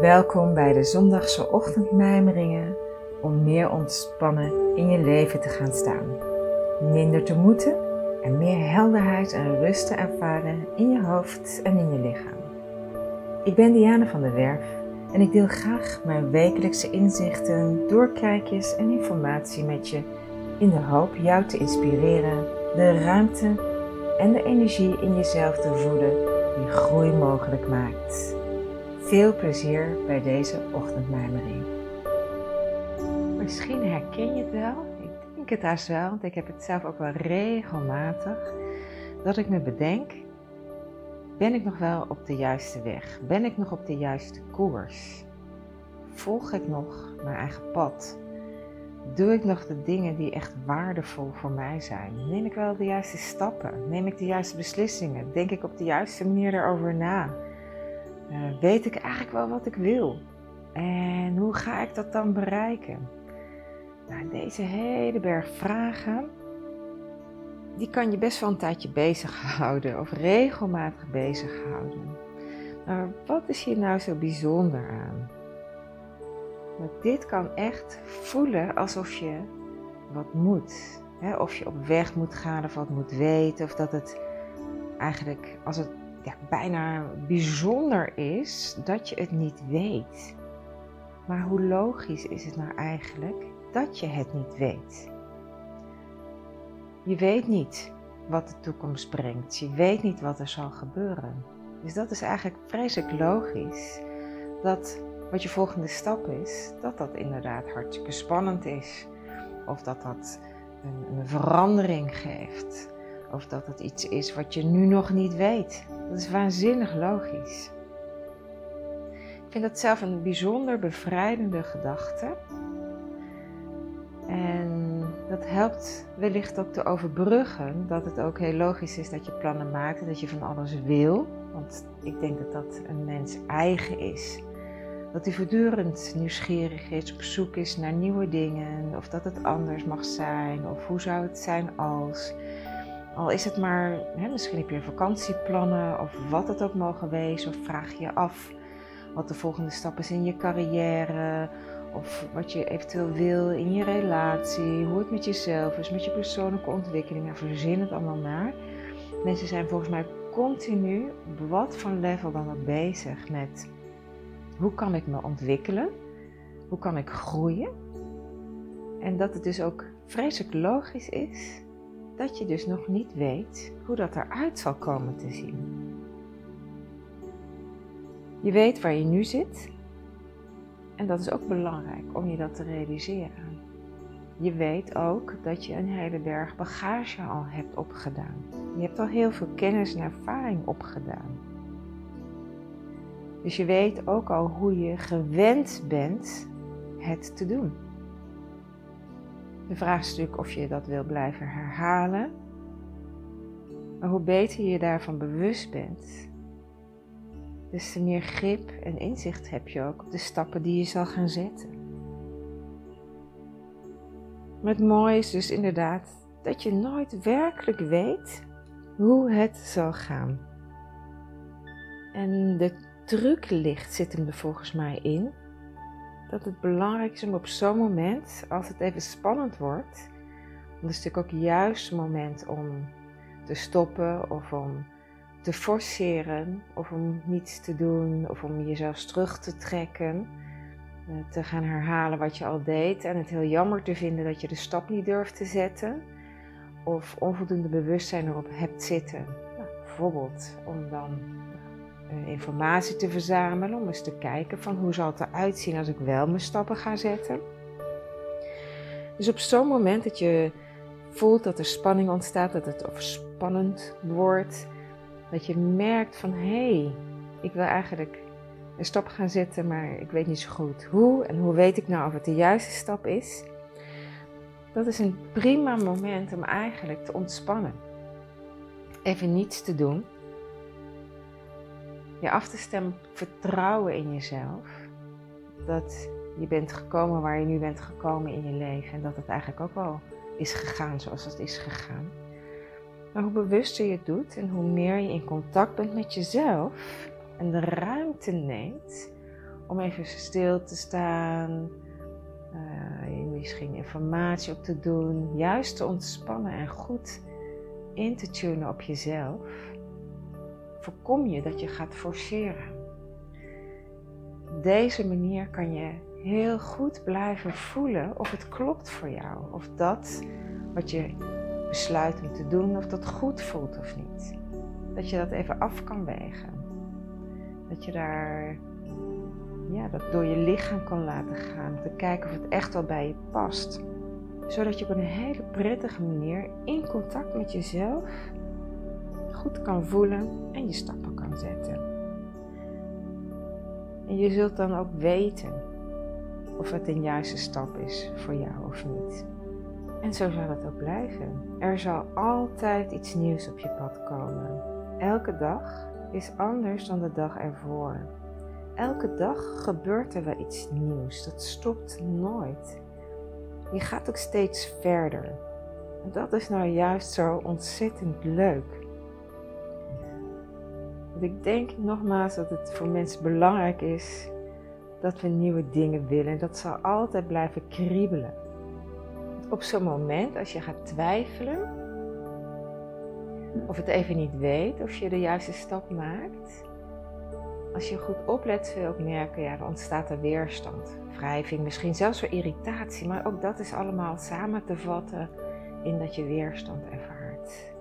Welkom bij de zondagse ochtendmijmeringen om meer ontspannen in je leven te gaan staan. Minder te moeten en meer helderheid en rust te ervaren in je hoofd en in je lichaam. Ik ben Diane van der Werf en ik deel graag mijn wekelijkse inzichten, doorkijkjes en informatie met je in de hoop jou te inspireren, de ruimte en de energie in jezelf te voeden die groei mogelijk maakt. Veel plezier bij deze ochtendmijmering. Misschien herken je het wel, ik denk het haast wel, want ik heb het zelf ook wel regelmatig, dat ik me bedenk, ben ik nog wel op de juiste weg? Ben ik nog op de juiste koers? Volg ik nog mijn eigen pad? Doe ik nog de dingen die echt waardevol voor mij zijn? Neem ik wel de juiste stappen? Neem ik de juiste beslissingen? Denk ik op de juiste manier erover na? Uh, weet ik eigenlijk wel wat ik wil? En hoe ga ik dat dan bereiken? Nou, deze hele berg vragen, die kan je best wel een tijdje bezighouden of regelmatig bezighouden. Maar wat is hier nou zo bijzonder aan? dit kan echt voelen alsof je wat moet. Hè? Of je op weg moet gaan of wat moet weten. Of dat het eigenlijk als het ja, bijna bijzonder is dat je het niet weet. Maar hoe logisch is het nou eigenlijk dat je het niet weet? Je weet niet wat de toekomst brengt. Je weet niet wat er zal gebeuren. Dus dat is eigenlijk vreselijk logisch dat wat je volgende stap is, dat dat inderdaad hartstikke spannend is. Of dat dat een, een verandering geeft. Of dat het iets is wat je nu nog niet weet. Dat is waanzinnig logisch. Ik vind dat zelf een bijzonder bevrijdende gedachte. En dat helpt wellicht ook te overbruggen dat het ook heel logisch is dat je plannen maakt en dat je van alles wil. Want ik denk dat dat een mens eigen is. Dat hij voortdurend nieuwsgierig is, op zoek is naar nieuwe dingen, of dat het anders mag zijn, of hoe zou het zijn als. Al is het maar, hè, misschien heb je vakantieplannen of wat het ook mogen wezen, of vraag je af wat de volgende stap is in je carrière, of wat je eventueel wil in je relatie, hoe het met jezelf is, met je persoonlijke ontwikkeling. Nou, verzin het allemaal maar. Mensen zijn volgens mij continu op wat voor level dan ook bezig met hoe kan ik me ontwikkelen, hoe kan ik groeien. En dat het dus ook vreselijk logisch is dat je dus nog niet weet hoe dat eruit zal komen te zien. Je weet waar je nu zit en dat is ook belangrijk om je dat te realiseren. Je weet ook dat je een hele berg bagage al hebt opgedaan. Je hebt al heel veel kennis en ervaring opgedaan. Dus je weet ook al hoe je gewend bent het te doen. De vraag is natuurlijk of je dat wil blijven herhalen. Maar hoe beter je daarvan bewust bent, des te meer grip en inzicht heb je ook op de stappen die je zal gaan zetten. Maar het mooie is dus inderdaad dat je nooit werkelijk weet hoe het zal gaan. En de truc ligt zit hem er volgens mij in dat het belangrijk is om op zo'n moment, als het even spannend wordt, want het is natuurlijk ook juist het moment om te stoppen of om te forceren of om niets te doen of om jezelf terug te trekken, eh, te gaan herhalen wat je al deed en het heel jammer te vinden dat je de stap niet durft te zetten of onvoldoende bewustzijn erop hebt zitten. Nou, bijvoorbeeld om dan informatie te verzamelen, om eens te kijken van hoe zal het eruit zien als ik wel mijn stappen ga zetten. Dus op zo'n moment dat je voelt dat er spanning ontstaat, dat het spannend wordt, dat je merkt van hé, hey, ik wil eigenlijk een stap gaan zetten, maar ik weet niet zo goed hoe en hoe weet ik nou of het de juiste stap is. Dat is een prima moment om eigenlijk te ontspannen. Even niets te doen je af te stemmen vertrouwen in jezelf. Dat je bent gekomen waar je nu bent gekomen in je leven. En dat het eigenlijk ook wel is gegaan zoals het is gegaan. Maar hoe bewuster je het doet en hoe meer je in contact bent met jezelf en de ruimte neemt om even stil te staan, uh, misschien informatie op te doen, juist te ontspannen en goed in te tunen op jezelf, voorkom je dat je gaat forceren. Op deze manier kan je heel goed blijven voelen of het klopt voor jou, of dat wat je besluit om te doen, of dat goed voelt of niet. Dat je dat even af kan wegen. Dat je daar ja, dat door je lichaam kan laten gaan. Te kijken of het echt wel bij je past. Zodat je op een hele prettige manier in contact met jezelf goed kan voelen en je stappen kan zetten. En je zult dan ook weten of het een juiste stap is voor jou of niet. En zo zal het ook blijven. Er zal altijd iets nieuws op je pad komen. Elke dag is anders dan de dag ervoor. Elke dag gebeurt er wel iets nieuws. Dat stopt nooit. Je gaat ook steeds verder. En dat is nou juist zo ontzettend leuk. Ik denk nogmaals dat het voor mensen belangrijk is dat we nieuwe dingen willen. Dat zal altijd blijven kriebelen. op zo'n moment, als je gaat twijfelen, of het even niet weet of je de juiste stap maakt, als je goed oplet, zul je ook merken, ja, er ontstaat er weerstand, wrijving, misschien zelfs wel irritatie, maar ook dat is allemaal samen te vatten in dat je weerstand ervaart.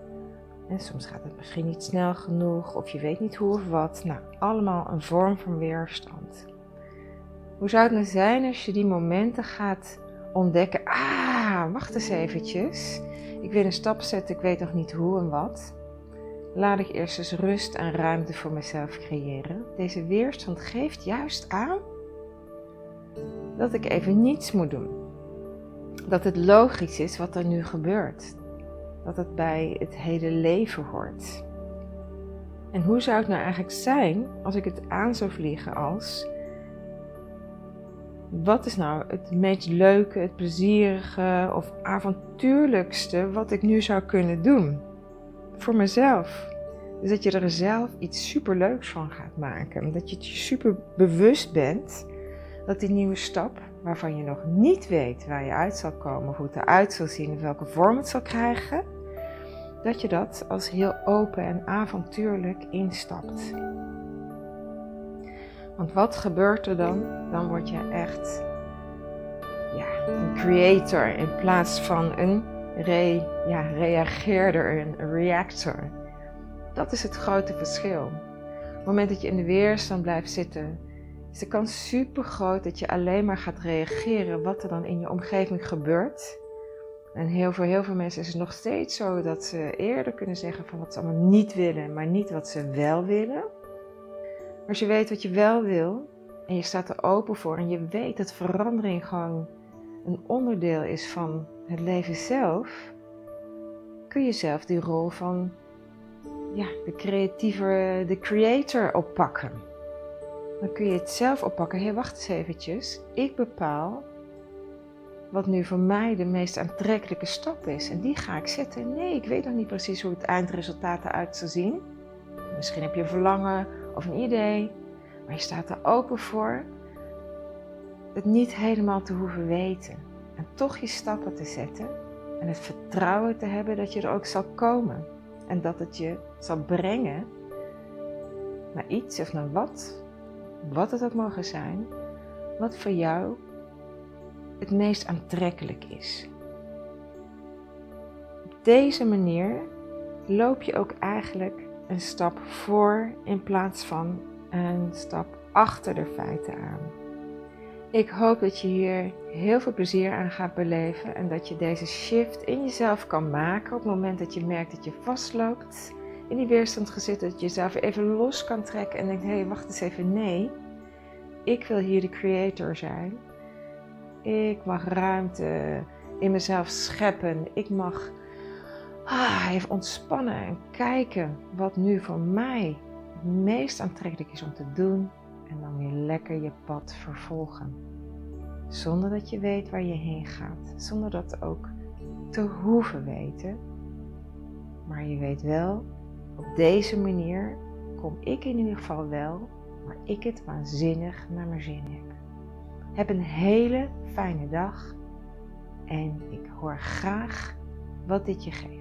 En soms gaat het misschien niet snel genoeg, of je weet niet hoe of wat. Nou, allemaal een vorm van weerstand. Hoe zou het nou zijn als je die momenten gaat ontdekken? Ah, wacht eens eventjes. Ik wil een stap zetten, ik weet nog niet hoe en wat. Laat ik eerst eens rust en ruimte voor mezelf creëren. Deze weerstand geeft juist aan dat ik even niets moet doen. Dat het logisch is wat er nu gebeurt. Dat het bij het hele leven hoort. En hoe zou het nou eigenlijk zijn als ik het aan zou vliegen als wat is nou het meest leuke, het plezierige of avontuurlijkste wat ik nu zou kunnen doen? Voor mezelf. Dus dat je er zelf iets superleuks van gaat maken. Dat je je super bewust bent dat die nieuwe stap, waarvan je nog niet weet waar je uit zal komen, hoe het eruit zal zien welke vorm het zal krijgen, dat je dat als heel open en avontuurlijk instapt. Want wat gebeurt er dan? Dan word je echt ja, een creator in plaats van een re, ja, reageerder, een reactor. Dat is het grote verschil. Op het moment dat je in de weerstand blijft zitten, is de kans super groot dat je alleen maar gaat reageren wat er dan in je omgeving gebeurt. En heel voor heel veel mensen is het nog steeds zo dat ze eerder kunnen zeggen van wat ze allemaal niet willen, maar niet wat ze wel willen. Als je weet wat je wel wil en je staat er open voor en je weet dat verandering gewoon een onderdeel is van het leven zelf, kun je zelf die rol van ja, de creatieve, de creator oppakken. Dan kun je het zelf oppakken. Hé, wacht eens eventjes. Ik bepaal wat nu voor mij de meest aantrekkelijke stap is. En die ga ik zetten. Nee, ik weet nog niet precies hoe het eindresultaat eruit zal zien. Misschien heb je een verlangen of een idee, maar je staat er open voor het niet helemaal te hoeven weten. En toch je stappen te zetten en het vertrouwen te hebben dat je er ook zal komen. En dat het je zal brengen naar iets of naar wat, wat het ook mogen zijn, wat voor jou het meest aantrekkelijk is. Op deze manier loop je ook eigenlijk een stap voor in plaats van een stap achter de feiten aan. Ik hoop dat je hier heel veel plezier aan gaat beleven en dat je deze shift in jezelf kan maken op het moment dat je merkt dat je vastloopt, in die weerstand gezet, dat je jezelf even los kan trekken en denkt: hé, hey, wacht eens even, nee, ik wil hier de creator zijn. Ik mag ruimte in mezelf scheppen. Ik mag ah, even ontspannen en kijken wat nu voor mij het meest aantrekkelijk is om te doen. En dan weer lekker je pad vervolgen. Zonder dat je weet waar je heen gaat. Zonder dat ook te hoeven weten. Maar je weet wel, op deze manier kom ik in ieder geval wel waar ik het waanzinnig naar mijn zin heb. Heb een hele fijne dag en ik hoor graag wat dit je geeft.